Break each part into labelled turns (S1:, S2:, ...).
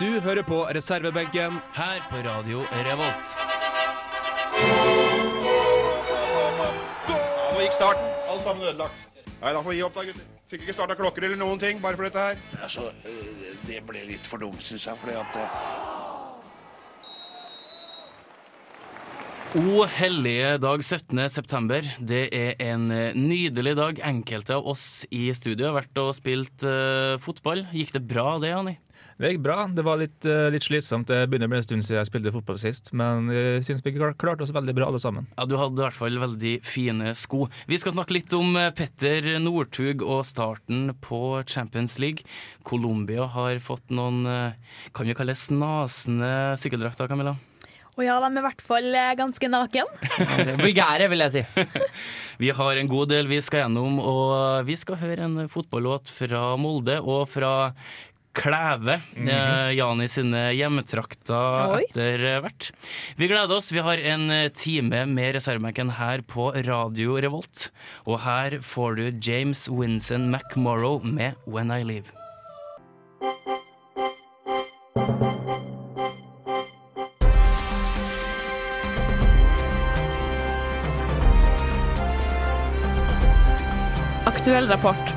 S1: Du hører på reservebenken.
S2: Her på Radio Revolt.
S3: Nå gikk starten. Alt sammen ødelagt. Nei, da får vi gi opp, da, gutter. Fikk ikke starta klokker eller noen ting, bare for dette her.
S4: Altså, øh, det ble litt for dumt, syns jeg. fordi at øh,
S2: O hellige dag 17. september. Det er en eh, nydelig dag. Enkelte av oss i studio har vært og spilt uh, fotball. Gikk det bra det, Anni?
S5: Det gikk bra. Det var litt, eh, litt slitsomt. Det begynner å bli en stund siden jeg spilte fotball sist, men jeg syns vi klarte oss veldig bra alle sammen.
S2: Ja, Du hadde i hvert fall veldig fine sko. Vi skal snakke litt om eh, Petter Northug og starten på Champions League. Colombia har fått noen eh, kan vi kalle det snasende sykkeldrakter, Camilla?
S6: Og ja, de er i hvert fall ganske naken.
S7: Vulgære, vil jeg si.
S2: Vi har en god del vi skal gjennom, og vi skal høre en fotballåt fra Molde og fra Klæve, -hmm. Jani sine hjemtrakter etter hvert. Vi gleder oss. Vi har en eh, time med reservebenken her på Radio Revolt. Og her får du James Winston McMorrow med When I Leave.
S8: Aktuell rapport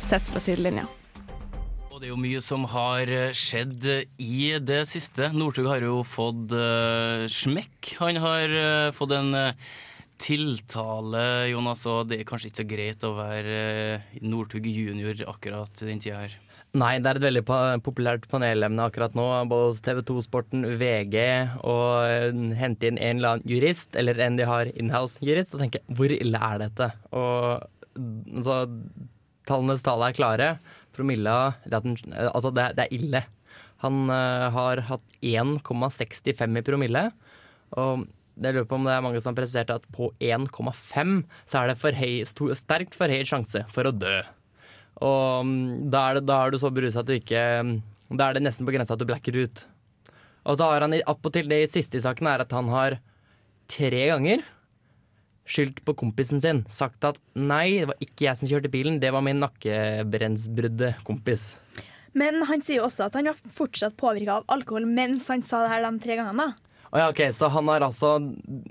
S8: sett fra sidelinja.
S2: Og det er jo mye som har eh, skjedd i det siste. Northug har jo fått uh, smekk. Han har uh, fått en uh, tiltale, Jonas, og det er kanskje ikke så greit å være uh, Northug junior akkurat den tida her.
S7: Nei, det er et veldig populært panelemne akkurat nå, både hos TV 2-sporten, VG, å eh, hente inn en eller annen jurist, eller en de har inhouse-jurist, og tenke hvor ille er dette? Og så, tallenes tale er klare. Promilla det, altså, det, det er ille. Han uh, har hatt 1,65 i promille. Og jeg lurer på om det er mange som har presisert at på 1,5 så er det for høy, stor, sterkt forhøyet sjanse for å dø. Og mm, da er, det, da er du så berusa at du ikke mm, Da er det nesten på grensa at du blacker ut. Og så har han attpåtil det siste i saken er at han har tre ganger skyldt på kompisen sin. Sagt at nei, det var ikke jeg som kjørte bilen, det var min nakkebrensbrudde kompis.
S6: Men han sier jo også at han var fortsatt påvirka av alkohol mens han sa det her de tre gangene. da.
S7: Oh, ja, ok, Så han har altså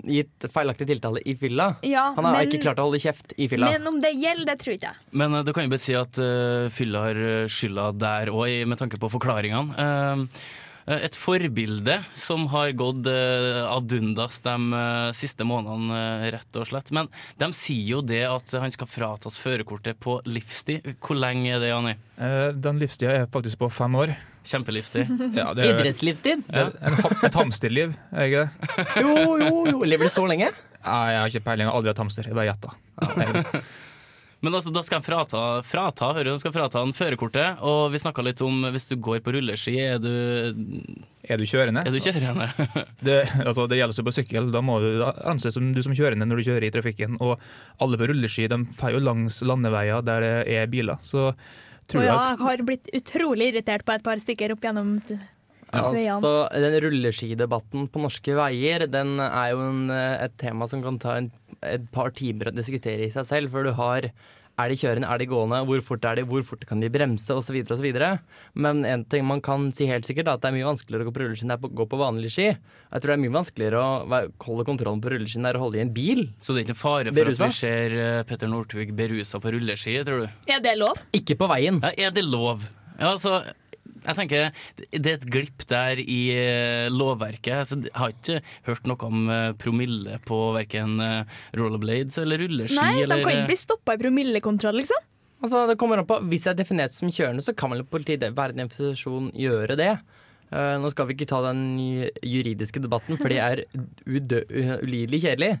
S7: gitt feilaktig tiltale i fylla?
S6: Ja,
S7: Han har
S6: men-
S7: ikke klart å holde kjeft i fylla?
S6: Men om det gjelder, det tror jeg ikke.
S2: Men uh, det kan jo bare si at uh, fylla har eh, skylda der òg, med tanke på forklaringene. Eh, et forbilde som har gått uh, ad undas de eh, siste månedene, eh, rett og slett. Men de sier jo det at han skal fratas førerkortet på livstid. Hvor lenge er det, Janni?
S5: Eh, Den livstida er faktisk på fem år.
S2: Kjempelivstid.
S5: Ja, det er
S7: Idrettslivstid?
S5: er ha- et hamsterliv, er ikke det?
S7: Jo, jo, jo. Lever du så lenge?
S5: Nei, jeg har ikke peiling, jeg har aldri hatt hamster. Jeg bare gjetta. Ja,
S2: Men altså, da skal han frata, frata, hører du, han skal frata han førerkortet. Og vi snakka litt om hvis du går på rulleski, er du,
S5: Er du kjørende?
S2: er du kjørende?
S5: Det, altså, det gjelder seg på sykkel. Da må du anses som du som kjørende når du kjører i trafikken. Og alle på rulleski de fer jo langs landeveier der det er biler. Så
S6: Og
S5: tror jeg at
S6: jeg har blitt utrolig irritert på et par stykker opp gjennom ja,
S7: Altså, den rulleskidebatten på norske veier, den er jo en, eh, et tema som kan ta en, et par timer å diskutere i seg selv. før du har er de kjørende, er de gående, hvor fort er de, hvor fort kan de bremse osv. osv. Men en ting man kan si helt sikkert, er at det er mye vanskeligere å gå på rulleski enn det er å gå på vanlig ski. Jeg tror det er mye vanskeligere å holde kontrollen på rulleski enn det er å holde i en bil.
S2: Så det er ikke noe fare for
S7: Berusa?
S2: at vi ser eh, Petter Northug berusa på rulleski, tror du?
S6: Er det lov?
S7: Ikke på veien.
S2: Ja, er det lov? Ja, altså, jeg tenker Det er et glipp der i eh, lovverket. Altså, jeg har ikke hørt noe om eh, promille på verken eh, rollerblades eller rulleski.
S6: Nei, de kan ikke bli stoppa i promillekontroll, liksom.
S7: Altså, det kommer an på, Hvis jeg er definert som kjørende, så kan vel politiet være en institusjon gjøre det. Eh, nå skal vi ikke ta den juridiske debatten, for det er ulidelig kjedelig.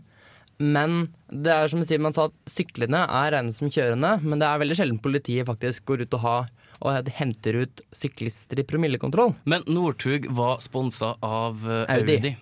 S7: Men det er som sier, man sa at syklende er regnet som kjørende, men det er veldig sjelden politiet faktisk går ut og, har, og henter ut syklister i promillekontroll.
S2: Men Northug var sponsa av eh,
S7: Audi.
S2: Audi.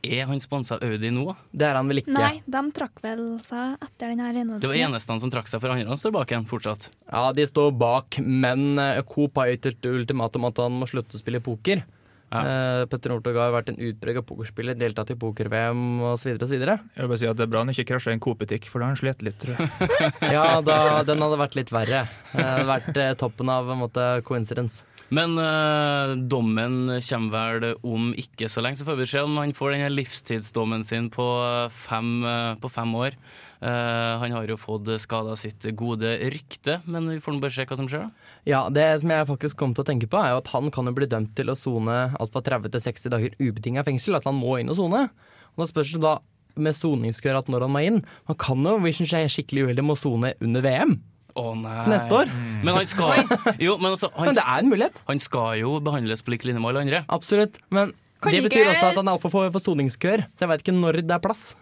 S2: Er han sponsa av Audi nå?
S7: Det er han vel ikke.
S6: Nei, de trakk vel seg etter den her
S2: Det var eneste han som trakk seg, for andre han står bak igjen fortsatt.
S7: Ja, de står bak, men eh, Coop har gitt et ultimatum at han må slutte å spille poker.
S2: Ja.
S7: Eh, Petter Northug har vært en utprega pokerspiller, deltatt i poker-VM osv. osv.
S5: Jeg vil bare si at Det er bra han ikke krasja i en Coop-butikk, for da har han slitt litt. tror jeg.
S7: Ja, da, den hadde vært litt verre. Det hadde vært eh, toppen av en måte, coincidence.
S2: Men uh, dommen kommer vel om ikke så lenge, så får vi se om han får denne livstidsdommen sin på fem, uh, på fem år. Uh, han har jo fått skada sitt gode rykte, men vi får bare se hva som skjer. da.
S7: Ja, Det som jeg faktisk kom til å tenke på, er jo at han kan jo bli dømt til å sone alt fra 30 til 60 dager ubetinga fengsel. Altså han må inn og sone. Og Nå spørs det da med soningskøer at når han må inn. Han kan jo, hvis han er skikkelig uheldig, må sone under VM
S2: Å nei.
S7: neste år.
S2: Men han skal Jo, men altså, han,
S7: Men det er en mulighet.
S2: han skal jo behandles på lik linje med alle andre.
S7: Absolutt. Men
S6: Kan
S7: det
S6: ikke-
S7: betyr også at han er altfor for, for soningskør. Så jeg veit ikke når det er plass.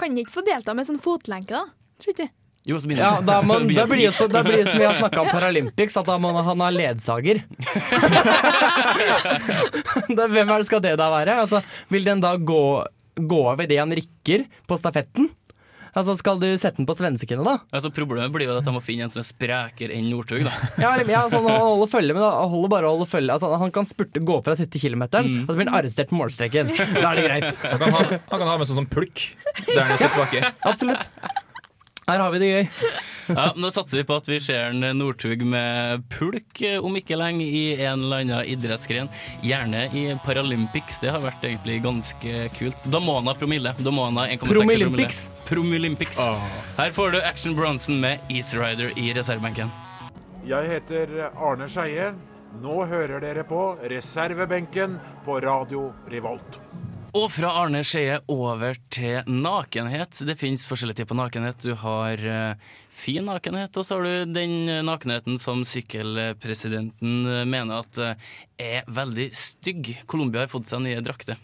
S6: Kan ikke få delta med sånn fotlenke, da? Tror ikke.
S2: Jo, så
S7: Ja, da, man, da blir det så, da blir det som vi har snakka om Paralympics, at da må han ha ledsager. da, hvem er det skal det da være? Altså, vil den da gå, gå av idet han rikker på stafetten? Altså, Skal du sette den på svenskene, da?
S2: Altså, problemet blir jo at de må finne en som er sprekere enn Northug. da.
S7: Ja, ja sånn, Han holder følge, men han holder bare å holde følge. Altså, han kan spurte, gå fra siste kilometeren,
S2: Mm.
S7: og så blir han arrestert på målstreken. Da er det greit.
S5: Han kan ha, han kan ha med seg sånn pulk der han sitter baki.
S7: Absolutt. Her har vi det gøy.
S2: Ja, Nå satser vi på at vi ser en Northug med pulk eh, om ikke lenge i en eller annen idrettsgren. Gjerne i Paralympics. Det har vært egentlig ganske kult. Da må han ha promille. Da må han ha 1,6 promille.
S7: Promilympics.
S2: Oh. Her får du Action Bronson med Easy Rider i reservebenken.
S9: Jeg heter Arne Skeie. Nå hører dere på reservebenken på Radio Revolt.
S2: Og fra Arne Skeie over til nakenhet. Det finnes forskjellige typer nakenhet. Du har eh, fin nakenhet, og så har du den nakenheten som sykkelpresidenten eh, mener at eh, er veldig stygg. Colombia har fått seg nye drakter.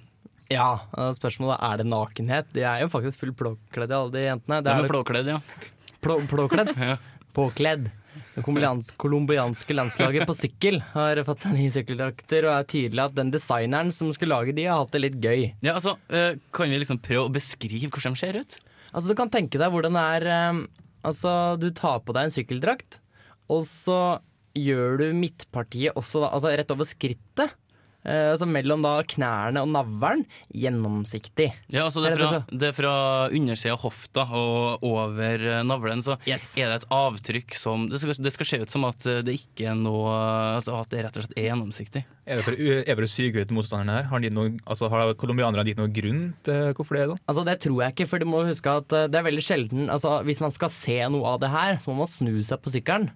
S7: Ja, Spørsmålet er det nakenhet. De er jo faktisk fullt påkledd, alle de jentene. Det
S2: er
S7: er
S2: plåkledd, ja.
S7: Plå, plåkledd?
S2: Ja.
S7: Påkledd. Det colombianske landslaget på sykkel har fått seg nye sykkeldrakter, og er tydelig at den designeren som skulle lage de, har hatt det litt gøy.
S2: Ja, altså, eh, Kan vi liksom prøve å beskrive hvordan de ser ut?
S7: Altså, du kan tenke deg hvordan det er eh, Altså, du tar på deg en sykkeldrakt, og så gjør du midtpartiet også da, altså rett over skrittet. Eh, altså mellom da knærne og navlen. Gjennomsiktig.
S2: Ja, altså Det er fra, det er fra undersida av hofta og over eh, navlen, så
S7: Yes.
S2: er det et avtrykk som det skal, det skal se ut som at eh, det ikke er noe Altså at det rett og slett er gjennomsiktig.
S5: Er det for, er det å syke ut motstanderne her? Har, de gitt altså, har colombianerne gitt noen grunn til hvorfor det er sånn?
S7: Altså Det tror jeg ikke, for du må huske at det er veldig sjelden altså Hvis man skal se noe av det her, så må man snu seg på sykkelen.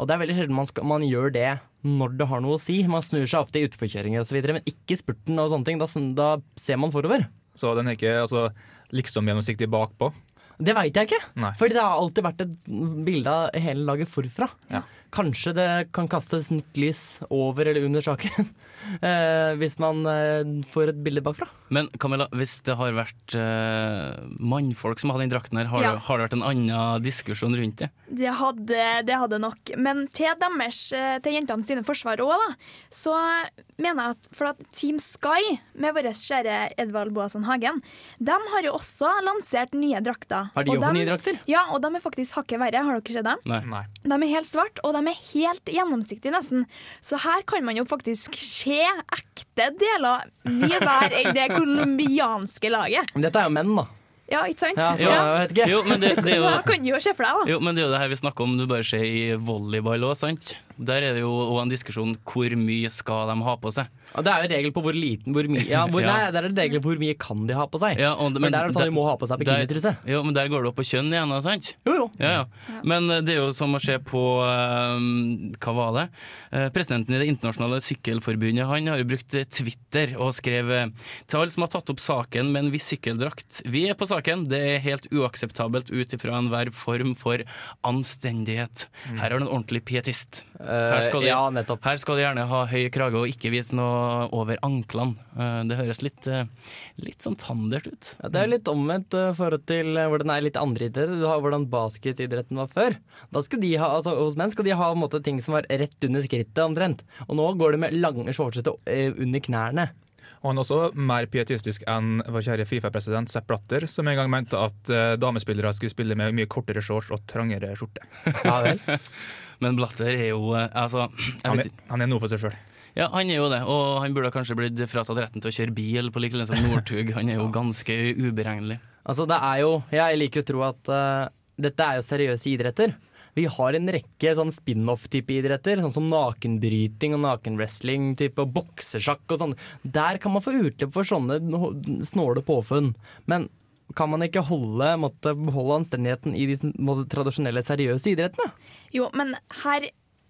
S7: Og det er veldig sjelden man, skal, man gjør det når det har noe å si. Man snur seg ofte i utforkjøringer osv., men ikke i spurten og sånne ting. Da, da ser man forover.
S5: Så den er ikke altså, liksom gjennomsiktig bakpå.
S7: Det veit jeg ikke.
S5: Nei.
S7: Fordi det har alltid vært et bilde av hele laget forfra.
S5: Ja.
S7: Kanskje det kan kastes nytt lys over eller under saken. eh, hvis man eh, får et bilde bakfra.
S2: Men Camilla, hvis det har vært eh, mannfolk som hadde den drakten her, har,
S6: Ja.
S2: det, har det vært en annen diskusjon rundt det?
S6: Det hadde, det hadde nok. Men til deres, til jentene sine forsvar òg, da, så mener jeg at for at Team Sky, med vår kjære Edvald Boasson Hagen, de har jo også lansert nye drakter.
S7: Har de
S6: dem-
S7: nye drakter?
S6: Ja, og de er faktisk hakket verre. Har dere sett dem?
S2: Nei.
S5: Nei.
S6: De er helt svart, og de er helt gjennomsiktige nesten. Så her kan man jo faktisk se ekte deler mye bedre enn det colombianske laget.
S7: Men dette er jo menn, da.
S6: Ja, ikke sant?
S7: Ja,
S6: Ja.
S7: jeg vet ikke.
S2: Jo, men det, det er
S6: Da
S2: jo
S6: kan du jo se for deg, da.
S2: jo, men det er jo det her vi snakker om, du bare ser i volleyball òg, sant? Der er det jo òg en diskusjon hvor mye skal de ha på seg.
S7: Og det er jo regel på hvor liten hvor mye ja, hvor,
S2: Ja.
S7: Nei, det er en regel på hvor mye kan de ha på seg.
S2: Ja, og-
S7: men,
S2: men
S7: der er det sånn
S2: der-
S7: de må ha på seg bikinitruse.
S2: Jo, men der går det opp på kjønn igjen, sant?
S7: Jo, jo.
S2: Ja, ja. Men eh, det er jo som å se på eh, Hva var det? Uh, presidenten i Det internasjonale sykkelforbundet Han har jo brukt Twitter og skrev til alle som har tatt opp saken med en viss sykkeldrakt. Vi er på saken. Det er helt uakseptabelt ut ifra enhver form for anstendighet. Her har du en ordentlig pietist. Her skal, de,
S7: Eh, ja,
S2: her skal de gjerne ha høy krage og ikke vise noe over anklene. Eh, det høres litt, eh, litt sånn tandert ut.
S7: Ja, det er litt omvendt forhold til hvordan det er litt andre idretter. Du har hvordan basketidretten var før. Da skal de ha, altså Hos menn skal de ha en måte, ting som var rett under skrittet omtrent. Og nå går det med lange shortsete under knærne.
S5: Og han er også mer pietistisk enn vår kjære Fifa-president Sepp Blatter, som en gang mente at eh, damespillere skulle spille med mye kortere shorts og trangere skjorte.
S7: Ja vel.
S2: Men Blatter er jo eh, altså, jeg
S5: Han er, han er noe for seg sjøl.
S2: Ja, han er jo det, og han burde kanskje blitt fratatt retten til å kjøre bil på like linje som Northug. Han er jo ganske uberegnelig.
S7: Altså, det er jo Jeg liker å tro at uh, dette er jo seriøse idretter. Vi har en rekke sånn spin-off-type idretter, sånn som nakenbryting og nakenwrestling, type og boksesjakk og sånn. Der kan man få utløp for sånne snåle påfunn. Men kan man ikke holde, måtte beholde anstendigheten i de måtte, tradisjonelle, seriøse idrettene?
S6: Jo, men her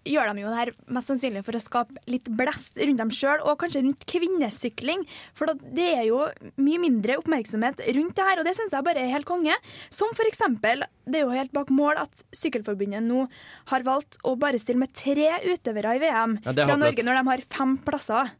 S6: gjør de jo det her mest sannsynlig for å skape litt blest rundt dem sjøl, og kanskje rundt kvinnesykling. For det er jo mye mindre oppmerksomhet rundt det her, og det syns jeg bare er helt konge. Som for eksempel, det er jo helt bak mål at Sykkelforbundet nå har valgt å bare stille med tre utøvere i VM
S7: Ja,
S6: fra. Norge når de har fem plasser.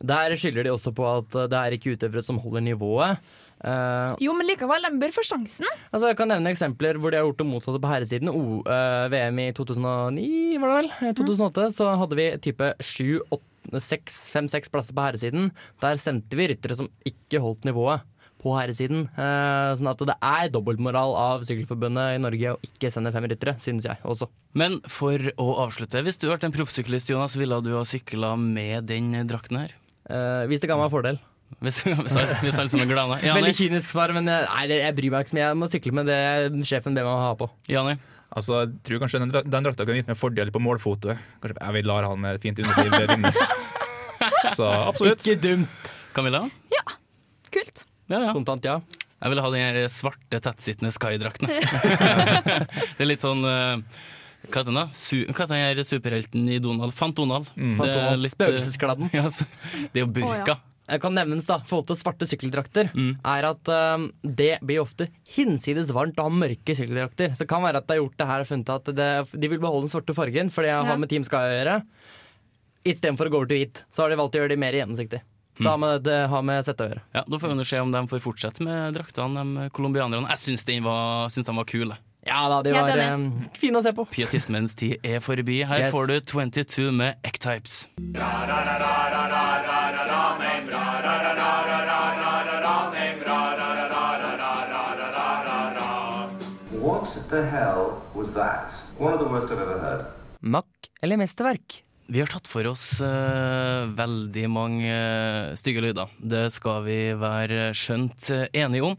S7: Der skylder de også på at det er ikke utøvere som holder nivået. Eh,
S6: Jo, men likevel, de bør få sjansen.
S7: Altså, jeg kan nevne eksempler hvor de har gjort det motsatte på herresiden. O, uh, VM i 2009, var det vel? Eh, 2008 så hadde vi type sju, åtte, seks, fem, seks plasser på herresiden. Der sendte vi ryttere som ikke holdt nivået på herresiden. Uh, sånn at det er dobbeltmoral av Sykkelforbundet i Norge å ikke sende fem ryttere, synes jeg også.
S2: Men for å avslutte, hvis du hadde vært en proffsyklist, Jonas, ville du ha sykla med den drakten her?
S7: Eh, hvis det ga meg fordel.
S2: Hvis, hvis, er glade?
S7: Veldig kynisk svar, men jeg, nei, jeg bryr meg ikke så mye. Jeg må sykle med det sjefen ber meg å ha på.
S2: Jani?
S5: Altså, jeg tror kanskje den, den drakta kan gitt meg fordel på målfotoet. Kanskje jeg vil la han med fint underliv vinne. Så absolutt.
S7: Ikke dumt.
S2: Camilla?
S6: Kult.
S2: Ja, ja.
S7: Kontant ja.
S2: Jeg ville ha den her svarte, tettsittende Sky-drakten. det er litt sånn eh, Hva heter den da? Su hva heter den her superhelten i Donald? Fant Donald.
S5: Mm.
S2: Det er litt, eh,
S7: Spøkelseskladden.
S2: Ja, det er jo burka.
S7: Jeg kan nevnes da, forhold til svarte sykkeldrakter,
S2: Mm.
S7: er at um, det blir ofte hinsides varmt å ha mørke sykkeldrakter. Så det kan være at de har gjort det her og funnet at det, de vil beholde den svarte fargen, for det
S6: Ja.
S7: har med Team Sky å gjøre. Istedenfor å gå over til hvit, så har de valgt å gjøre det mer gjennomsiktig. Da har med, det har med sett å gjøre.
S2: Ja, Da får vi se om de får fortsette med draktene, de colombianerne. Jeg syns de var, syns de var kule.
S7: Ja da, de var um, fine å se på.
S2: Pietismens tid er forbi. Her
S7: Yes.
S2: får du 22 med Ecktypes.
S10: What the hell was that? One of the worst I've ever heard.
S7: Mack eller mesterverk?
S2: Vi har tatt for oss uh, veldig mange uh, stygge lyder. Det skal vi være skjønt uh, enige om.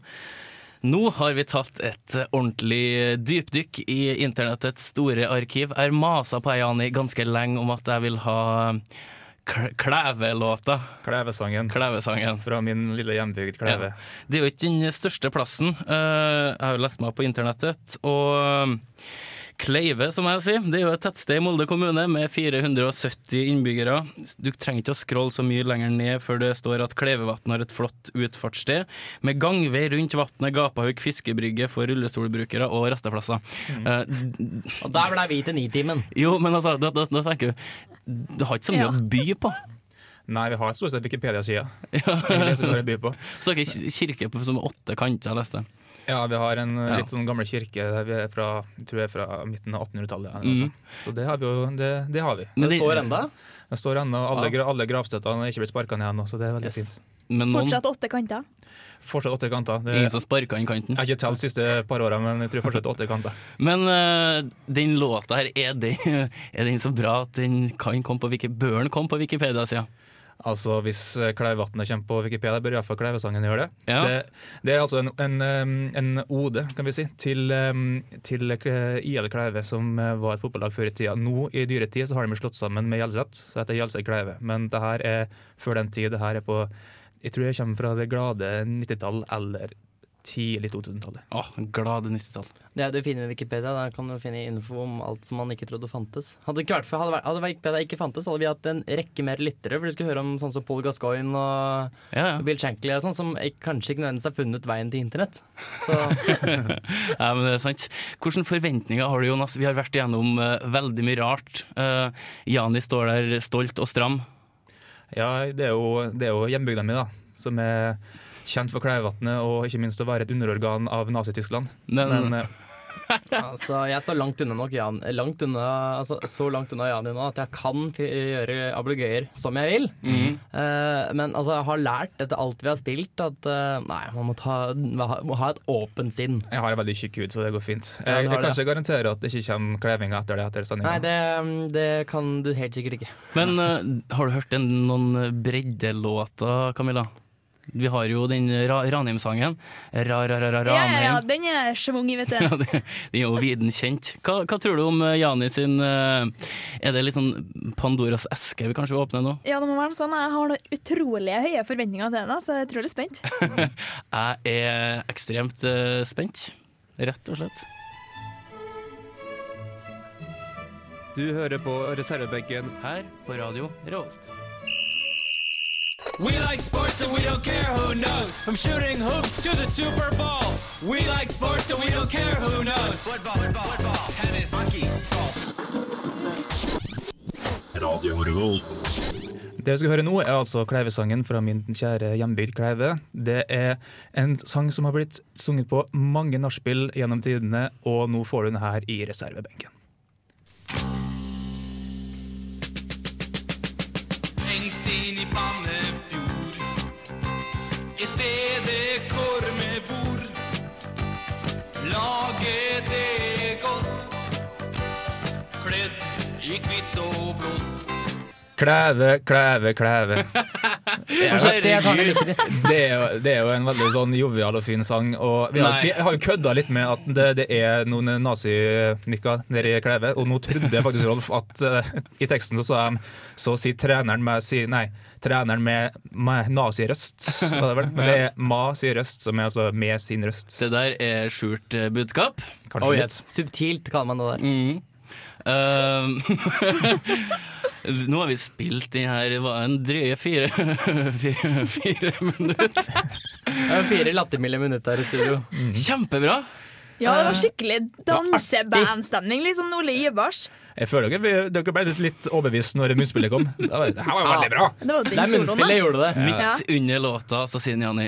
S2: Nå har vi tatt et ordentlig dypdykk i internettets store arkiv. Jeg har masa på Jani, ganske lenge om at jeg vil ha Klævelåta.
S5: Klevesangen
S2: Klævesangen.
S5: fra min lille hjembygd Kleve.
S2: Ja. Det er jo ikke den største plassen. Eh, Jeg har jo lest meg på internettet, og Kleive, som jeg sier, det er jo et tettsted i Molde kommune med 470 innbyggere. Du trenger ikke å scrolle så mye lenger ned før det står at Kleivevatn har et flott utfartssted, med gangvei rundt vannet, gapahauk, fiskebrygge for rullestolbrukere og resteplasser. Eh,
S7: Og der ble vi til Nitimen.
S2: jo, men altså, da, da, da tenker du Du har ikke så mye
S6: Ja.
S2: å by på.
S5: Nei, vi har stort sett Wikipedia-sida. Ja. har.
S2: Så dere ikke kirke på som åtte kanter, jeg leste.
S5: Ja, vi har en
S2: Ja.
S5: litt sånn gammel kirke der vi er fra, jeg tror jeg er fra midten av 1800-tallet. eller
S2: Mm.
S5: Så det har vi jo. Det, det har vi.
S2: Men
S7: Det står enda.
S5: Det står ennå. Alle,
S7: Ja.
S5: alle gravstøttene er ikke blitt sparka ned ennå, så det er veldig
S2: Yes.
S5: fint.
S2: Men noen,
S6: Fortsatt åtte kanter.
S5: Fortsatt åtte kanter. Det,
S2: ingen som sparka inn kanten.
S5: Jeg har ikke telt de siste par åra, men jeg tror fortsatt åtte kanter.
S2: Men uh, den låta her, er den, er den så bra at den kan komme på Wiki, bør den komme på Wikipedia-sida?
S5: Altså, Hvis eh, Kleivatnet kommer på Wikipedia, bør iallfall Kleivesangen gjøre det.
S2: Ja.
S5: det. Det er altså en, en, en ode kan vi si, til, til eh, IL Kleive, som eh, var et fotballag før i tida. Nå i dyre tid så har de slått sammen med Hjelset, så heter Hjelset Kleive. Men det her er før den tid. Det her er på Jeg tror jeg kommer fra det glade 90-tall eller tidlig 2000-tallet.
S2: Åh, glade 90-tall.
S7: Det er det fine med Wikipedia. Der kan du finne info om alt som man ikke trodde fantes. Hadde, ikke vært for, hadde, hadde Wikipedia ikke fantes, hadde vi hatt en rekke mer lyttere. For du skulle høre om sånn som Paul Gascoigne og
S2: Ja, ja.
S7: Bill Shankly og sånn, som kanskje ikke nødvendigvis har funnet veien til internett. Så
S2: ja, men det er sant. Hvilke forventninger har du, Jonas? Vi har vært igjennom uh, veldig mye rart. Uh, Jani står der stolt og stram.
S5: Ja, det er jo, det er jo hjembygda mi, da, som er kjent for Kleivatnet og ikke minst å være et underorgan av Nazi-Tyskland.
S2: Men,
S5: Men, eh,
S7: Altså, jeg står langt unna nok Jan, langt unna, altså, så langt unna Jani nå at jeg kan gjøre ablegøyer som jeg vil.
S2: Mm.
S7: Uh, men altså, jeg har lært etter alt vi har spilt at uh, nei, man må, ta, må ha et åpent sinn.
S5: Jeg har en veldig tjukk hud, så det går fint.
S7: Ja,
S5: Jeg, jeg kan
S7: det.
S5: ikke garantere at det ikke kommer klevinger etter det etter
S7: Nei,
S5: sendinga.
S7: det, det kan du helt sikkert ikke.
S2: Men uh, har du hørt en, noen breddelåter, Camilla? Vi har jo den ra Ranheim-sangen. Ra-ra-ra-ra
S6: Ja, ja, ja, den er schwung i, vet du.
S2: den er jo viden kjent. Hva, hva tror du om eh, Jani sin eh, Er det litt sånn Pandoras eske vi kanskje åpner nå?
S6: Ja, det må være sånn. Jeg har noen utrolig høye forventninger til den, så jeg er utrolig spent.
S2: Jeg er ekstremt eh, spent, rett og slett.
S1: Du hører på reservebenken
S2: her på radio Revolt.
S11: We like sports and we don't care who knows. From shooting hoops to the Super Bowl. We like sports and we don't care who knows. Football, football, football tennis, hockey, golf.
S12: Radio
S5: Det vi skal høre nå, er altså Kleivesangen fra min kjære hjembygd Kleive. Det er en sang som har blitt sunget på mange nachspiel gjennom tidene, og nå får du den her i reservebenken.
S11: Lengst inn i Pannefjord. I stedet hvor vi bor. Laget det godt. Kledd i hvitt og blått.
S5: Klæve, klæve, klæve.
S7: Det
S5: er, jo, det er jo en veldig sånn jovial og fin sang. Og vi har, vi har jo kødda litt med at det, det er noen nazinykker nede i Kleve, Og nå trodde jeg faktisk, Rolf, at uh, i teksten så sa de så sier treneren med si, Nei, treneren med, med nazirøst. var det vel? Men det er ma sier røst, som er altså med sin røst.
S2: Det der er skjult eh, budskap.
S5: Kanskje
S7: Oh,
S5: litt.
S7: yes. Subtilt kaller man det der.
S2: Mm. Eh, nå har vi spilt i her hva, en drøye fire, fire, fire minutter.
S7: Det er Fire lattermilde minutter her i studio.
S2: Kjempebra!
S6: Ja, det var skikkelig dansebandstemning. Litt sånn Ole Ivars.
S5: Jeg føler dere, dere ble litt, overbevist når munnspillet kom. Det var- det her var jo veldig bra!
S6: Det var
S7: er
S6: soloen,
S7: munnspillet
S6: da.
S7: gjorde det.
S2: Midt under låta så sier Janni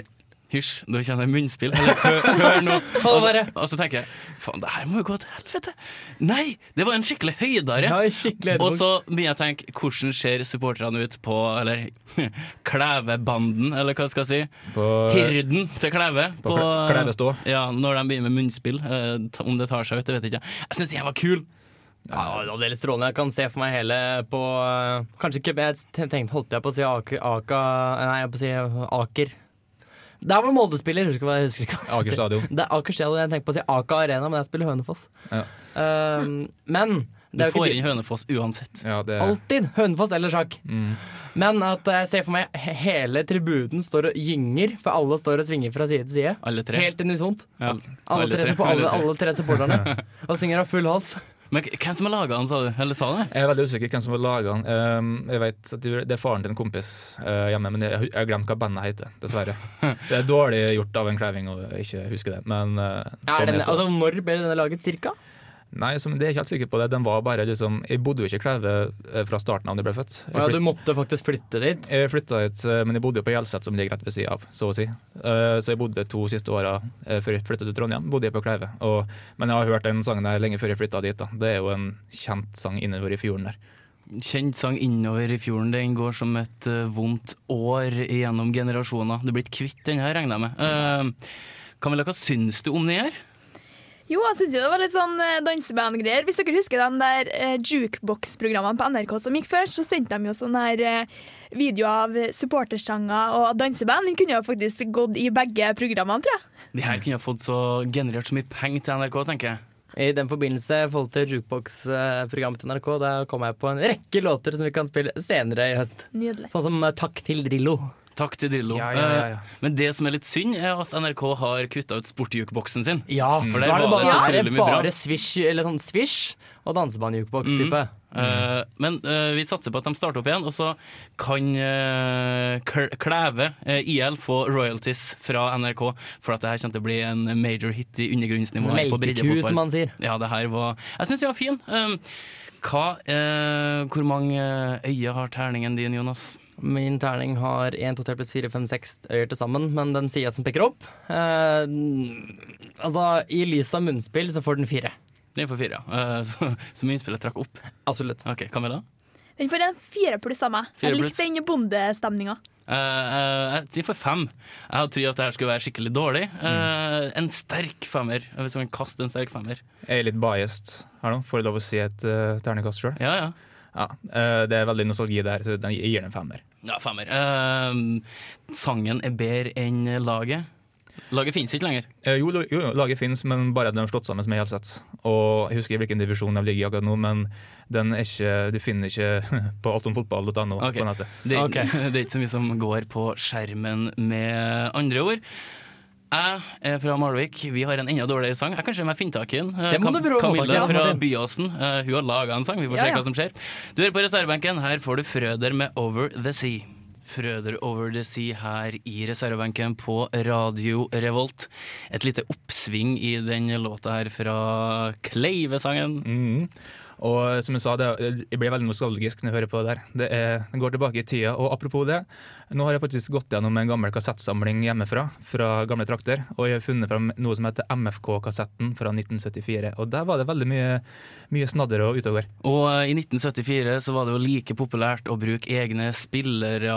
S2: Hysj, nå kjenner jeg munnspill. Eller hør, hør nå. Og, og så tenker jeg faen, det her må jo gå til helvete. Nei, det var en skikkelig høydare.
S7: Ja, skikkelig
S2: Og så begynner jeg å tenke, hvordan ser supporterne ut på Eller Klevebanden, eller hva skal jeg si?
S5: På,
S2: Hirden til Kleve.
S5: på på Klevestå.
S2: Ja, når de begynner med munnspill. Eh, om det tar seg ut, det vet jeg ikke. Jeg syns den var kul.
S7: Ja, det er strålende. Jeg kan se for meg hele på øh, Kanskje ikke Jeg tenkte, holdt jeg på å si Aker, Aka Nei, jeg på å si Aker. Der var Molde spiller, husker jeg husker ikke. hva
S5: Aker stadion.
S7: Det er Aker stadion. Jeg tenker på å si Aka Arena, men jeg spiller Hønefoss.
S5: Ja.
S7: Um, men
S2: Du
S7: er jo
S2: får
S7: ikke
S2: inn Hønefoss uansett.
S5: Ja, det,
S7: alltid Hønefoss eller sjakk.
S5: mm.
S7: Men at jeg ser for meg hele tribunen står og gynger, for alle står og svinger fra side til side.
S2: Alle tre.
S7: Helt unisont.
S2: Ja.
S7: Alle, tre, på alle, alle tre supporterne. og synger av full hals.
S2: Men hvem som har laga den, sa du? Eller sa du?
S5: Jeg er veldig usikker hvem som har laga den. Um, jeg vet at det er faren til en kompis uh, hjemme, men jeg har glemt hva bandet heter. Dessverre. Det er dårlig gjort av en kleving å ikke huske det. Men uh,
S7: Er
S5: sånn er det.
S7: altså, når ble denne laget, cirka?
S5: Nei, som, det er jeg ikke helt sikker på. det Den var bare liksom Jeg bodde jo ikke i Kleive eh, fra starten av da jeg ble født. Jeg
S7: ja, du måtte faktisk flytte dit?
S5: Jeg flytta hit, eh, men jeg bodde jo på Hjelset, som ligger rett ved sida av, så å si. Eh, Så jeg bodde to siste åra før jeg flytta til Trondheim, bodde jeg på Kleve. Og, men jeg har hørt den sangen der lenge før jeg flytta dit. da. Det er jo en kjent sang innover i fjorden der.
S2: Kjent sang innover i fjorden. Den går som et vondt år gjennom generasjoner. Du blir ikke kvitt den her, regner jeg med. Uh, Camilla, hva syns du om den her?
S6: Jo, jeg syns det var litt sånn eh, dansebandgreier. Hvis dere husker de der eh, jukebox-programmene på NRK som gikk før, så sendte de jo sånne her eh, videoer av supportersanger og danseband. Den kunne jo faktisk gått i begge programmene, tror jeg.
S2: De her kunne ha fått så generert så mye penger til NRK, tenker jeg.
S7: I den forbindelse, i forhold til Jukebox-programmet til NRK, da kom jeg på en rekke låter som vi kan spille senere i høst.
S6: Nydelig.
S7: Sånn som eh, Takk til Drillo.
S2: Takk til Drillo.
S5: Ja, ja, ja.
S2: Eh, Men det som er litt synd, er at NRK har kutta ut sportjukeboksen sin.
S7: Ja,
S2: For der
S7: er
S2: var det
S7: bare,
S2: så utrolig mye bra.
S7: bare swish, eller sånn swish og dansebanejukeboks
S2: type Uh, men uh, vi satser på at de starter opp igjen, og så kan uh, Kl- Klæve IL få royalties fra NRK for at det her kommer til å bli en major hit i undergrunnsnivået
S7: Melkeku, som man sier.
S2: Ja, det her var Jeg syns de var fin. Hva, eh, hvor mange øyne har terningen din, Jonas?
S7: Min terning har 1, 2, 3 pluss 4, 5, 6 øyer til sammen, men den sida som peker opp eh, Altså, i lys av munnspill så får den fire.
S2: Den får fire, ja. Eh, så, så munnspillet trakk opp?
S7: Absolutt.
S2: Ok, Hva med da?
S6: Den får en fire pluss av meg. Jeg likte den bondestemninga.
S2: Uh, eh, de får fem. Jeg hadde trodd at det her skulle være skikkelig dårlig. Eh, En sterk femmer, hvis man kan kaste en sterk femmer.
S5: Jeg er litt biased her nå, får jeg lov å si et uh, ternekast sjøl?
S2: Ja, ja.
S5: Ja, eh, det er veldig nostalgi der, så jeg gir den en femmer.
S2: Ja, femmer. Uh, sangen er bedre enn laget. Laget finnes ikke lenger.
S5: Uh, jo, jo, laget finnes, men bare de har slått sammen med Hjelset. Og jeg husker hvilken divisjon de ligger i akkurat nå, men den er ikke, du finner ikke på altomfotball.no
S2: okay.
S5: på nettet.
S2: Det, okay. det er ikke så mye som går på skjermen, med andre ord. Jeg er fra Malvik. Vi har en enda dårligere sang. Jeg kanskje jeg finner tak i den. Camilla
S7: ja,
S2: fra Byåsen. Uh, hun har laga en sang. Vi får
S7: Ja,
S2: se hva som skjer. Du hører på reservebenken. Her får du Frøder med 'Over The Sea'. Frøder Over The Sea her i reservebenken på Radio Revolt. Et lite oppsving i den låta her fra Kleivesangen.
S5: Mhm. Og som jeg sa, det, jeg blir veldig nostalgisk når jeg hører på det der. Det, er, det går tilbake i tida. Og apropos det, nå har jeg faktisk gått gjennom en gammel kassettsamling hjemmefra, fra gamle trakter, og jeg har funnet fram noe som heter MFK-kassetten fra 1974. Og der var det veldig mye, mye snadder og utover.
S2: Og eh, i 1974 så var det jo like populært å bruke egne spillere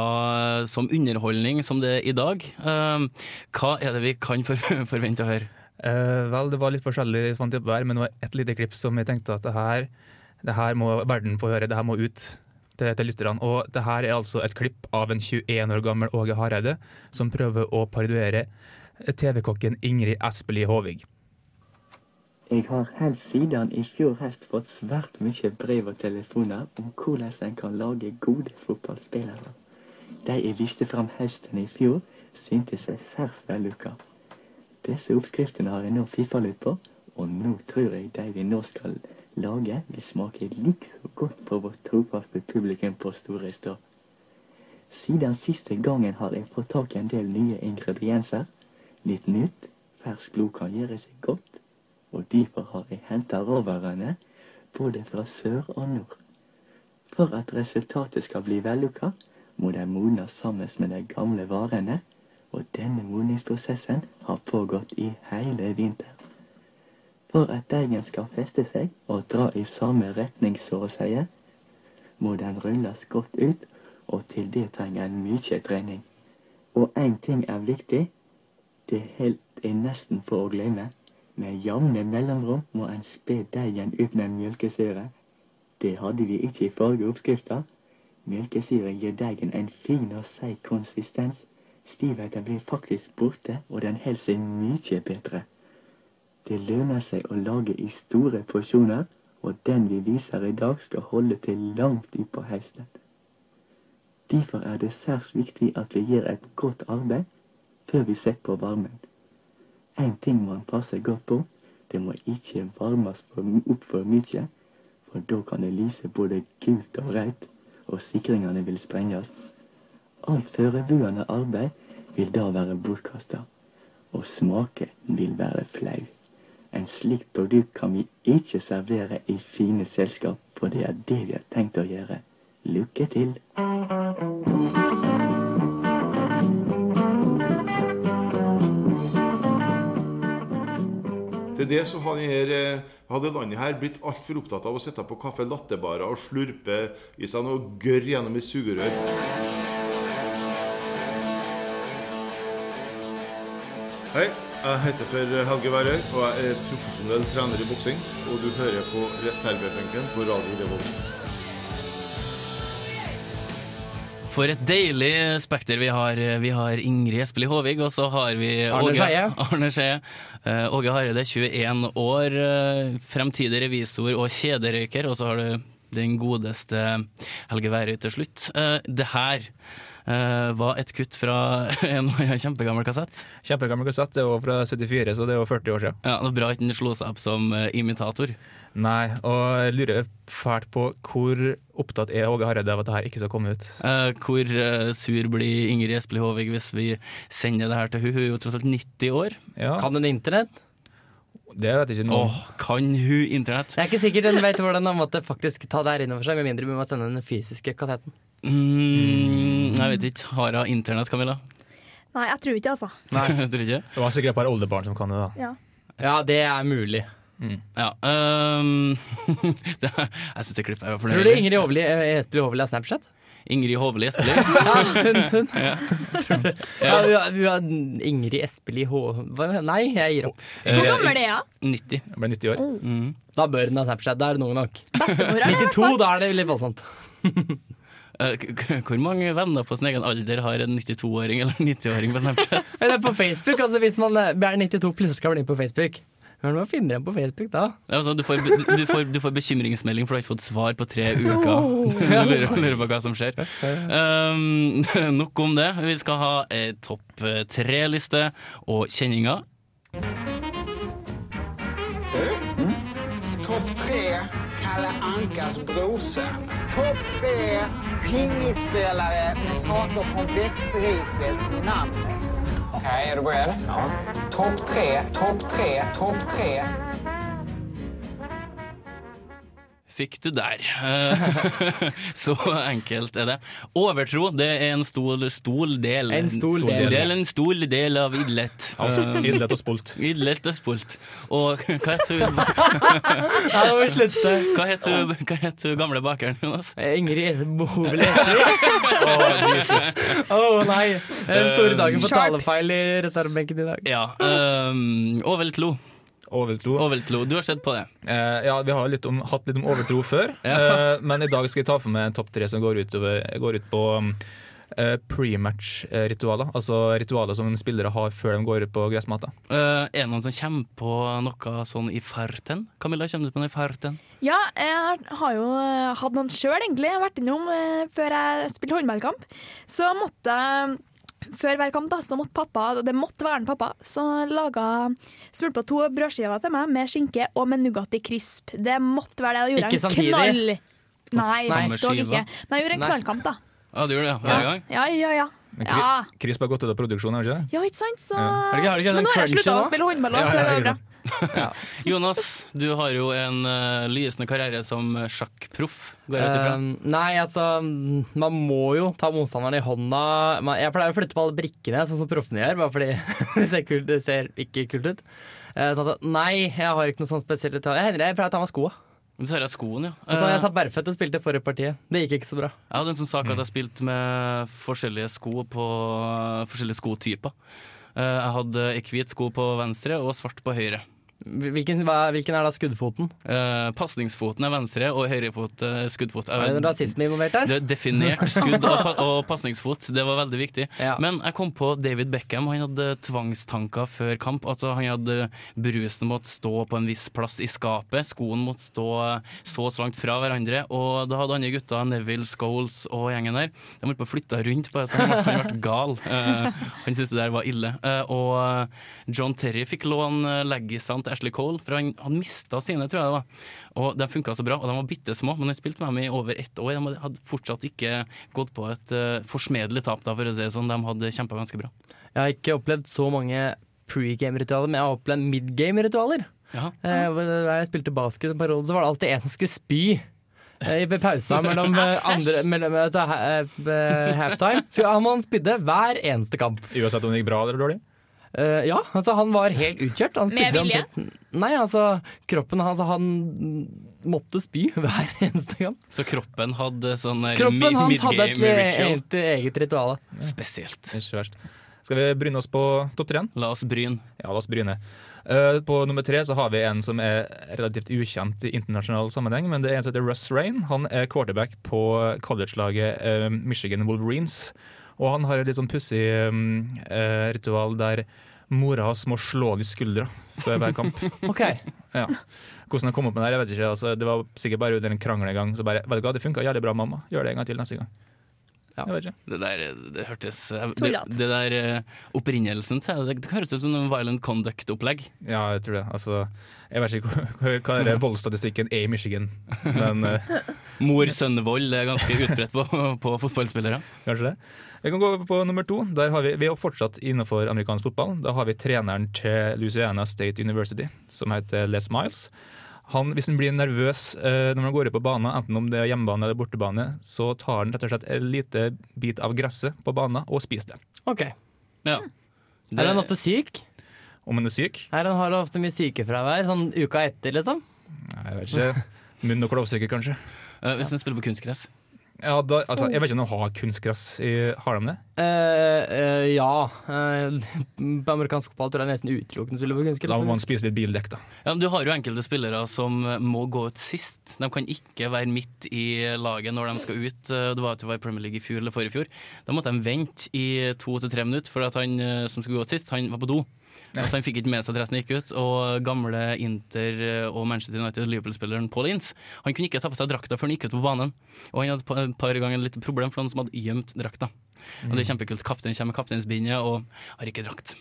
S2: som underholdning som det er i dag. Eh, Hva er det vi kan for forvente å høre?
S5: Uh, vel, det var litt forskjellig, fant jeg på hver, men det var et lite klipp som jeg tenkte at det her, det her må verden få høre, det her må ut til, til lytterne. Og det her er altså et klipp av en 21 år gammel Åge Hareide som prøver å parodiere TV-kokken Ingrid Espelid Håvig.
S12: Jeg har helt siden i fjor høst fått svært mye brev og telefoner om hvordan en kan lage gode fotballspillere. De jeg viste fram høsten i fjor, syntes jeg særs vellykka. Disse oppskriftene har jeg nå fifa litt på, og nå tror jeg de vi nå skal lage, vil smake likså godt på vårt trofaste publikum på Store Stå. Siden siste gangen har jeg fått tak i en del nye ingredienser. Litt nytt, fersk blod kan gjøre seg godt, og derfor har jeg henta råvarene både fra sør og nord. For at resultatet skal bli vellykka, må de modnes sammen med de gamle varene, og denne modningsprosessen har pågått i hele vinter. For at deigen skal feste seg og dra i samme retning, så å si, må den rulles godt ut, og til det trenger en mye trening. Og én ting er viktig, det helt er nesten for å glemme. Med jevne mellomrom må en spe deigen ut med mjølkesyre. Det hadde vi ikke i forrige oppskrifter. Mjølkesyre gir deigen en fin og seig konsistens. Stivheten blir faktisk borte, og den holder seg mye bedre. Det lønner seg å lage i store porsjoner, og den vi viser i dag skal holde til langt utpå høsten. Derfor er det særs viktig at vi gjør et godt arbeid før vi setter på varmen. En ting må passer passe godt på, det må ikke varmes opp for mye, for da kan det lyse både gult og rødt, og sikringene vil sprenges. Alt forberedende arbeid vil da være bortkasta, og smaken vil være flau. En slik produkt kan vi ikke servere i fine selskap, for det er det vi har tenkt å gjøre. Lykke til!
S3: Til det så hadde, her, hadde landet her blitt altfor opptatt av å sitte på kaffe lattebarer og slurpe i seg noe gørr gjennom et sugerør. Hei, jeg heter for Helge Værøy, og jeg er profesjonell trener i boksing. Og du hører på reservebenken på Radio Revolt.
S2: For et deilig spekter vi har. Vi har Ingrid Espelid Håvig, og så har vi
S7: Arne Skeie.
S2: Eh, Åge Hareide, 21 år, eh, fremtidig revisor og kjederøyker. Og så har du den godeste Helge Værøy til slutt. Eh, det her var et kutt fra en kjempegammel kassett.
S5: Kjempegammel kassett, det var fra 74, så det er jo 40 år siden.
S2: Ja, det var Bra at den slo seg opp som eh, imitator.
S5: Nei, og jeg lurer fælt på hvor opptatt er Åge Hareide av at det her ikke skal komme ut.
S2: Eh, hvor eh, sur blir Ingrid Espelid Håvig hvis vi sender det her til hun? Hun er jo tross alt 90 år.
S7: Kan hun internett?
S5: Det vet jeg ikke noe
S2: Åh, kan hun internett?
S7: Det er ikke sikkert hun vet hvordan hun måtte faktisk ta det her innover seg, med mindre vi må sende den fysiske kassetten.
S2: Mm, Jeg vet ikke. Har hun internett, Camilla?
S6: Nei, jeg tror ikke, altså.
S2: Jeg tror ikke.
S5: Det var sikkert et par oldebarn som kan det, da.
S6: Ja.
S7: Ja, det er mulig.
S2: Ja. um, det, jeg syns det klippet her fornøyelig.
S7: Tror du. Ingrid Hovli, eh, Espelid Hovli har Snapchat?
S2: Ingrid Hovli Espelid?
S7: Ja, hun, hun.
S2: Ja.
S7: Ja, ja, har, Ingrid Espelid H... Nei, jeg gir opp.
S6: Hvor gammel er jeg?
S2: 90.
S5: Jeg ble 90 år.
S2: Mm.
S7: Da bør hun ha Snapchat. Da er det noe nok.
S6: Bestemor har det, i hvert
S7: 92, da er det litt voldsomt.
S2: Eh, Hvor mange venner på sin egen alder har en 92-åring eller 90-åring på Snapchat?
S7: Eller på Facebook, altså hvis man eh, er 92 plutselig skal bli inn på Facebook. Men man finner en på Facebook da.
S2: Ja, altså, du, får, du, får, du får bekymringsmelding, for du har ikke fått svar på tre uker. Du lurer, lurer på hva som skjer. Um, nok om det. Vi skal ha eh, topp tre-liste og kjenninger.
S13: Kalle Ankas brorson. Topp tre pingisspelare med saker från växtriket i namnet. Okej, är du beredd? Ja. Topp tre, topp tre, topp tre.
S2: Fikk du der. Eh, Så enkelt er det. Overtro det er en stor, stor del.
S7: En stor
S2: del.
S7: del.
S2: En stor del av idlett.
S5: Altså,
S2: Eh,
S5: idlett og spolt.
S2: Idlett og spolt. Og hva heter hun
S7: Nå må vi slutte.
S2: Hva heter hun, hva heter hun gamle bakeren, Jonas?
S7: Eh, Ingrid Hovli Jesus. Å nei. Den store dagen
S2: på
S7: talefeil i reservebenken i dag.
S2: Ja. Um, overtlo.
S5: Overtro.
S2: overtro. Du har sett på det.
S5: Eh, ja, vi har litt om, hatt litt om overtro før,
S2: Ja.
S5: eh, men i dag skal jeg ta for meg en topp tre som går, utover, går ut på um, eh, pre-match-ritualer. Altså ritualer som spillere har før de går ut på gressmata.
S2: Uh, er det noen som kommer på noe sånn i farten? Camilla, kommer du på noe i farten?
S6: Ja, jeg har- jo eh, hatt noen sjøl, egentlig. Jeg har vært innom eh, før jeg spilte håndballkamp. Så måtte jeg før hver kamp da, så måtte pappa, og det måtte være en pappa, så laga smurte på to brødskiver til meg med skinke og med Nugatti crisp. Det måtte være det. Da gjorde
S7: Ikke
S6: jeg en
S7: samtidig?
S6: knall. Nei, dog ikke. Men jeg gjorde en knallkamp, da.
S2: Ja, du gjorde det ja, hver gang?
S6: Ja, ja, ja.
S5: Men
S6: Ja,
S5: Chris har gått ut av produksjon, har det ikke det?
S6: ja ikke sant? Så...
S5: Ja.
S7: Ikke- ikke
S6: Men nå har jeg slutta å spille håndball, så det går bra.
S2: Jonas, du har jo en uh, lysende karriere som sjakkproff, går jeg ut ifra.
S7: Uh, nei, altså Man må jo ta motstanderen i hånda. Man, jeg pleier å flytte på alle brikkene, sånn som proffene gjør, bare fordi det ser, kult, det ser ikke kult ut. Uh, sånn at, nei, jeg har ikke noe sånn spesielt Jeg hender jeg pleier å ta av meg skoa.
S2: Du tar av skoen, ja.
S7: Altså, jeg
S2: Eh,
S7: satt bærføtt og spilte forrige partiet. Det gikk ikke så bra.
S2: jeg hadde en sånn sak at jeg spilte med forskjellige sko på forskjellige skotyper. Eh, jeg hadde hvit sko på venstre og svart på høyre.
S7: Hvilken, hva, hvilken er da skuddfoten?
S2: Uh, Pasningsfoten er venstre, og høyrefot er skuddfot.
S7: Er det rasisme involvert der?
S2: Det er definert skudd og, pa og pasningsfot. Det var veldig viktig.
S7: Ja.
S2: Men jeg kom på David Beckham. Han hadde tvangstanker før kamp. Altså Han hadde Brusen måtte stå på en viss plass i skapet. Skoen måtte stå så og så langt fra hverandre. Og da hadde andre gutta, Neville, Scholes og gjengen der, de holdt på å flytte rundt på det, så han ble, gal. Uh, han syntes det der var ille. Og John Terry fikk låne leggisene til Ashley Cole, for han han mista sine, tror jeg det var. Og de funka så bra, og de var bitte små, men de spilte med dem i over ett år. De hadde fortsatt ikke gått på et uh, forsmedelig tap, da, for å si det sånn. De hadde kjempa ganske bra.
S7: Jeg har ikke opplevd så mange pregame-ritualer, men jeg har opplevd midgame-ritualer.
S2: Ja.
S7: Eh, hvor jeg spilte basket en periode, så var det alltid en som skulle spy. eh, I pausa mellom, eh, andre, mellom altså, eh, halftime. Så han spydde hver eneste kamp.
S5: Uansett om det gikk bra eller dårlig?
S7: Eh, ja, altså han var helt utkjørt. Han
S6: Med vilje?
S7: omtrent- Nei, altså kroppen hans Han måtte spy hver eneste gang.
S2: Så kroppen hadde sånn der
S7: Kroppen hans hadde et
S2: ritual.
S7: helt eget ritual.
S2: Spesielt.
S5: Ikke. Skal vi bryne oss på topp tre?
S2: La oss bryne.
S5: Ja, la oss bryne. Uh, på nummer tre så har vi en som er relativt ukjent i internasjonal sammenheng, men det er en som heter Russ Rain. Han er quarterback på college-laget uh, Michigan Wolverines. Og han har et litt sånn pussig eh, ritual der mora hans må slå han i skuldra før hver kamp.
S7: Ok,
S5: Ja. Hvordan han kom opp med det, jeg vet ikke. Altså, det var sikkert bare under en krangel en gang. Så bare, vet du hva, det funka jævlig bra, mamma. Gjør det en gang til neste gang.
S7: Ja.
S2: Det der det hørtes Det, det der eh, opprinnelsen til det, det høres ut som en violent conduct-opplegg.
S5: Ja, jeg tror det. Altså, jeg vet ikke hva, hva er voldsstatistikken er i Michigan, men eh,
S2: Mor-sønn-vold er ganske utbredt på, på fotballspillere.
S5: kanskje det. Vi kan gå over på nummer to. Der har vi, vi er fortsatt innenfor amerikansk fotball. Da har vi treneren til Louisiana State University, som heter Les Miles. Han, hvis han blir nervøs eh, når han går ut på banen, enten om det er hjemmebane eller bortebane, så tar han rett og slett en lite bit av gresset på banen og spiser det.
S7: OK.
S2: Ja.
S7: Er han ofte syk?
S5: Om han er syk?
S7: Er han har ofte mye sykefravær? Sånn uka etter, liksom?
S5: Nei, Jeg vet ikke. Munn- og klovsyke, kanskje.
S2: Eh, hvis de spiller på kunstgress.
S5: Ja, da, altså, jeg vet ikke om de har kunstgress i Har de det?
S7: Eh, eh, ja. Eh, på amerikansk fotball tror jeg nesten utelukkende spiller på kunstgress.
S5: Da må man spise litt bildekk, da.
S2: Ja, men du har jo enkelte spillere som må gå ut sist. De kan ikke være midt i laget når de skal ut. Eh, Det var at det var i Premier League i fjor eller forrige fjor. Da måtte de vente i to til tre minutter, for at han eh, som skulle gå ut sist, han var på do. Altså, han fikk ikke med seg at resten gikk ut. Og gamle Inter og Manchester United Liverpool-spilleren Paul Ince Han kunne ikke ta på seg drakta før han gikk ut på banen. Og han hadde et par ganger litt problem for noen som hadde gjemt drakta. Og det er kjempekult. Kapteinen kommer med kapteinsbindet og har ikke drakt.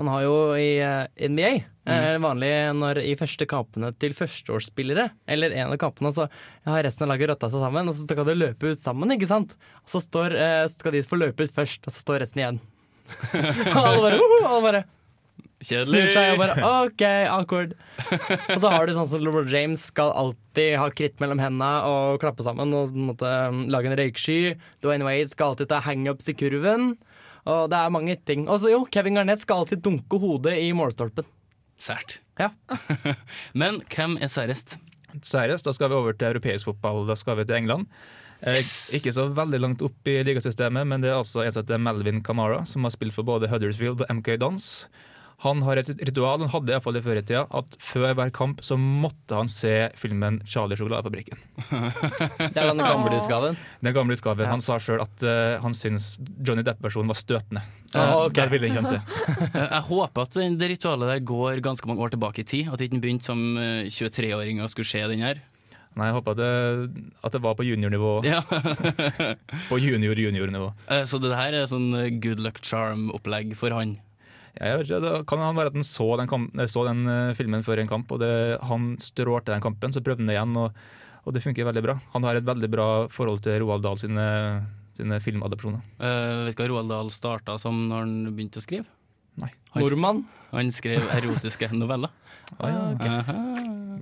S7: Han har jo i eh, NBA
S2: Mm.
S7: eh, vanlig når i første kampene til førsteårsspillere, eller en av kampene, så har resten av laget rotta seg sammen, og så skal de løpe ut sammen, ikke sant? Og så står, eh, skal de få løpe ut først, og så står resten igjen. alle bare, uh, alle bare snur seg og bare OK, awkward. og så har du sånn som LeBron James skal alltid ha kritt mellom hendene og klappe sammen og på måte, lage en røyksky. Dwayne Wade skal alltid ta hangups i kurven. Og det er mange ting. Og så jo, Kevin Garnett skal alltid dunke hodet i målstolpen.
S2: Sært.
S7: Ja.
S2: Men hvem er særest?
S5: Særest, da skal vi over til europeisk fotball. Da skal vi til England. Yes. Ikke så veldig langt opp i ligasystemet, men det er altså en som heter Melvin Kamara, som har spilt for både Huddersfield og MK Dons. Han har et ritual, han hadde iallfall det før i tida, at før hver kamp så måtte han se filmen 'Charlie sjokoladefabrikken'.
S7: Det er den gamle utgaven.
S5: Den gamle utgaven.
S7: Ja.
S5: Han sa sjøl at uh, han syntes Johnny Depp-versjonen var støtende.
S2: Ah, okay.
S5: Det ville han ikke han se.
S2: Eh, Jeg håper at det ritualet der går ganske mange år tilbake i tid. At det ikke begynte som eh, 23-åring og skulle se den her.
S5: Nei, jeg håper at det, at det var på juniornivå.
S2: Ja.
S5: på junior-junior-nivå.
S2: Eh, Så det her er sånn eh, good luck charm-opplegg for han.
S5: Ja, jeg vet ikke, Det kan han være at han så den, kamp, eh, så den eh, filmen før en kamp, og det, han strålte den kampen, så prøvde han det igjen, og, og det funker veldig bra. Han har et veldig bra forhold til Roald Dahl sine, sine filmadopsjoner.
S2: Uh, vet du hva Roald Dahl starta som når han begynte å skrive?
S5: Nei.
S2: Han,
S7: Nordmann?
S2: Han skrev erotiske noveller.
S5: Ah, ok.
S2: Aha.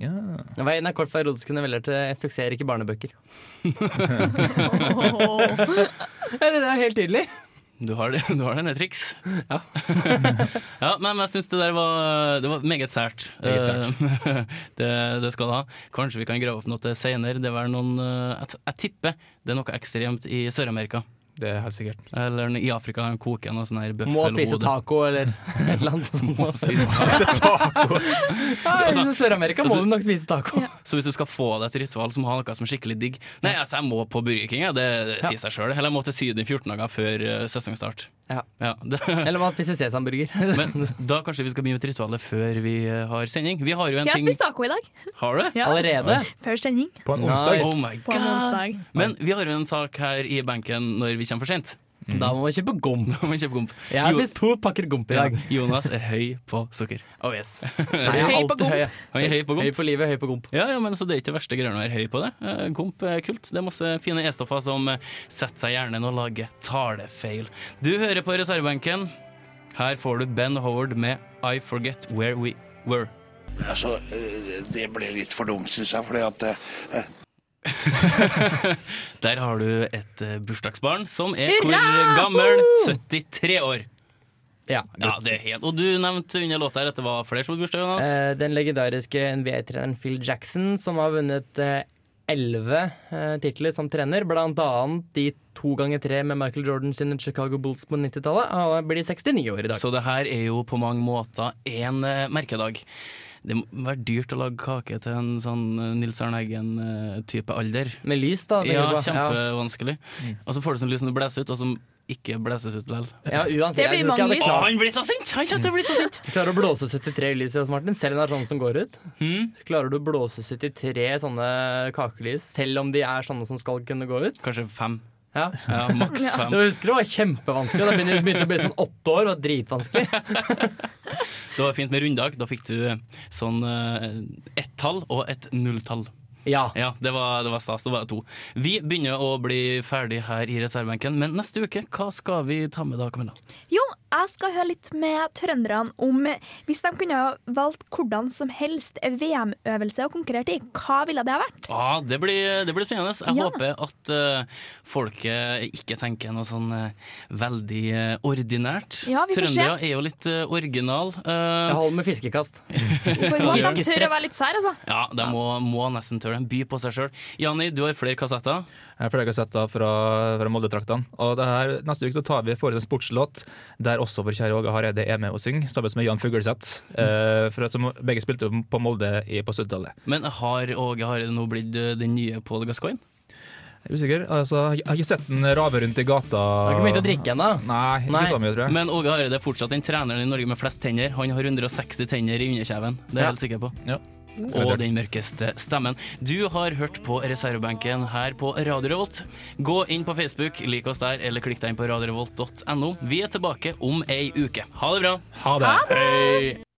S7: yeah. Veien er kort fra erotiske noveller til suksessrike barnebøker. det er helt tydelig.
S2: Du har, det, du har denne triks. Ja. ja, men jeg syns det der var, det var meget sært.
S5: Meget sært.
S2: Eh, det, det skal det ha. Kanskje vi kan grave opp noe er noen eh, jeg, jeg tipper det er noe ekstremt i Sør-Amerika.
S5: Det er helt sikkert.
S2: Eller i Afrika han koker noe sånn her
S7: Må spise taco eller et eller annet sånt.
S2: Må spise
S7: taco. Ja,
S2: Altså,
S7: I Sør-Amerika må
S2: altså-
S7: du nok spise taco.
S2: Så hvis du skal få deg et ritual, så må du ha noe som er skikkelig digg. Nei, altså, jeg må på Burger King, ja. det, det
S7: Ja.
S2: sier seg sjøl. Eller jeg må til Syden i 14 dager før eh, sesongstart.
S7: Ja.
S2: Ja,
S7: Eller man spiser sesamburger.
S2: Men da kanskje vi skal begynne med ritualet før vi eh, har sending. Vi har jo en
S6: Jeg har
S2: ting
S6: spist taco i dag.
S2: Har du?
S6: Ja.
S7: Allerede?
S6: Før sending.
S5: På en
S7: onsdag?
S2: Oh my
S6: På en
S2: god.
S6: onsdag.
S2: Men vi har jo en sak her i benken når vi kommer for sent.
S7: Da må man kjøpe gomp.
S2: Da må man kjøpe gomp.
S7: Jeg har spist to pakker gomp i dag.
S2: Ja, Jonas er høy på sukker.
S7: Oh yes. Nei, høy på alltid høy.
S2: Han er høy på gomp.
S7: Høy på livet, høy på gomp.
S2: Ja, ja, men så Det er ikke det verste greiene å være høy på det. Eh, Gomp er kult. Det er masse fine E-stoffer som eh, setter seg i hjernen og lager talefeil. Du hører på reservebenken. Her får du Ben Howard med I Forget Where We Were.
S4: Altså, eh, det ble litt for dumt, syns jeg, fordi at
S2: Der har du et eh, bursdagsbarn som er hvor gammel? 73 år.
S7: Ja,
S2: Ja, det er helt Og du nevnte under låta her at det var flere som hadde bursdag, Jonas.
S7: Eh, den legendariske NBA-treneren Phil Jackson, som har vunnet elleve eh, titler som trener, blant annet de to ganger tre med Michael Jordan sine Chicago Bulls på 90-tallet. Han blir 69 år i dag.
S2: Så det her er jo på mange måter en eh, merkedag. Det må være dyrt å lage kake til en sånn eh, Nils Arne Eggen-type alder.
S7: Med lys, da.
S2: Ja,
S7: kjempevanskelig. Ja.
S2: kjempevanskelig. Og så får du sånn lys som du blåser ut, og som ikke blåses ut likevel.
S7: Ja, uansett,
S6: Det blir lys.
S7: klart-
S2: Han blir så sint! Han kommer blir å bli så sint!
S7: Klarer du å blåse 73 lys, Jens Martin, selv om det er sånne som går ut?
S2: Hmm?
S7: Klarer du å blåse 73 sånne kakelys, selv om de er sånne som skal kunne gå ut?
S2: Kanskje fem.
S7: Ja,
S2: Ja, maks fem.
S7: Du husker det var kjempevanskelig. Da begynte begynte å bli sånn åtte år, det var dritvanskelig.
S2: Det var fint med runddag. Da fikk du sånn eh, ett tall og et nulltall.
S7: Ja.
S2: Ja, det var, det var stas. Det var to. Vi begynner å bli ferdig her i reservebenken, men neste uke, hva skal vi ta med da, Camilla?
S6: Jo, jeg skal høre litt med trønderne om Hvis de kunne ha valgt hvordan som helst VM-øvelse å konkurrere i, hva ville det ha vært?
S2: Ja, det blir, det blir spennende. Jeg
S6: Ja.
S2: håper at uh, folket ikke tenker noe sånn uh, veldig uh, ordinært.
S6: Ja.
S2: Trøndere er jo litt uh, original.
S7: Jeg holder med fiskekast.
S6: De tørre å være litt sær, altså.
S2: Ja, de må, må nesten tørre. By på seg sjøl. Janni, du har flere kassetter.
S5: Flere kassetter fra, fra Molde-traktene. Og det her, neste uke så tar vi for oss en sportslåt der også vår kjære Åge Hareide er med og synger, sammen med Jan Fugleseth. Eh, som begge spilte på Molde i, på 70-tallet.
S2: Men har Åge Hareide nå blitt eh, den nye Paul Gascoigne?
S5: Jeg er usikker. Altså, jeg har ikke sett den rave rundt i gata.
S7: Har ikke begynt å drikke ennå?
S5: Nei, ikke så mye, tror jeg.
S2: Men Åge Hareide er fortsatt den treneren i Norge med flest tenner. Han har 160 tenner i underkjeven, det er jeg
S5: Ja.
S2: helt sikker på.
S5: Ja.
S2: Og den mørkeste stemmen. Du har hørt på reservebenken her på Radio Revolt. Gå inn på Facebook, lik oss der, eller klikk deg inn på radiorevolt.no. Vi er tilbake om ei uke. Ha det bra.
S5: Ha det.
S2: Hei.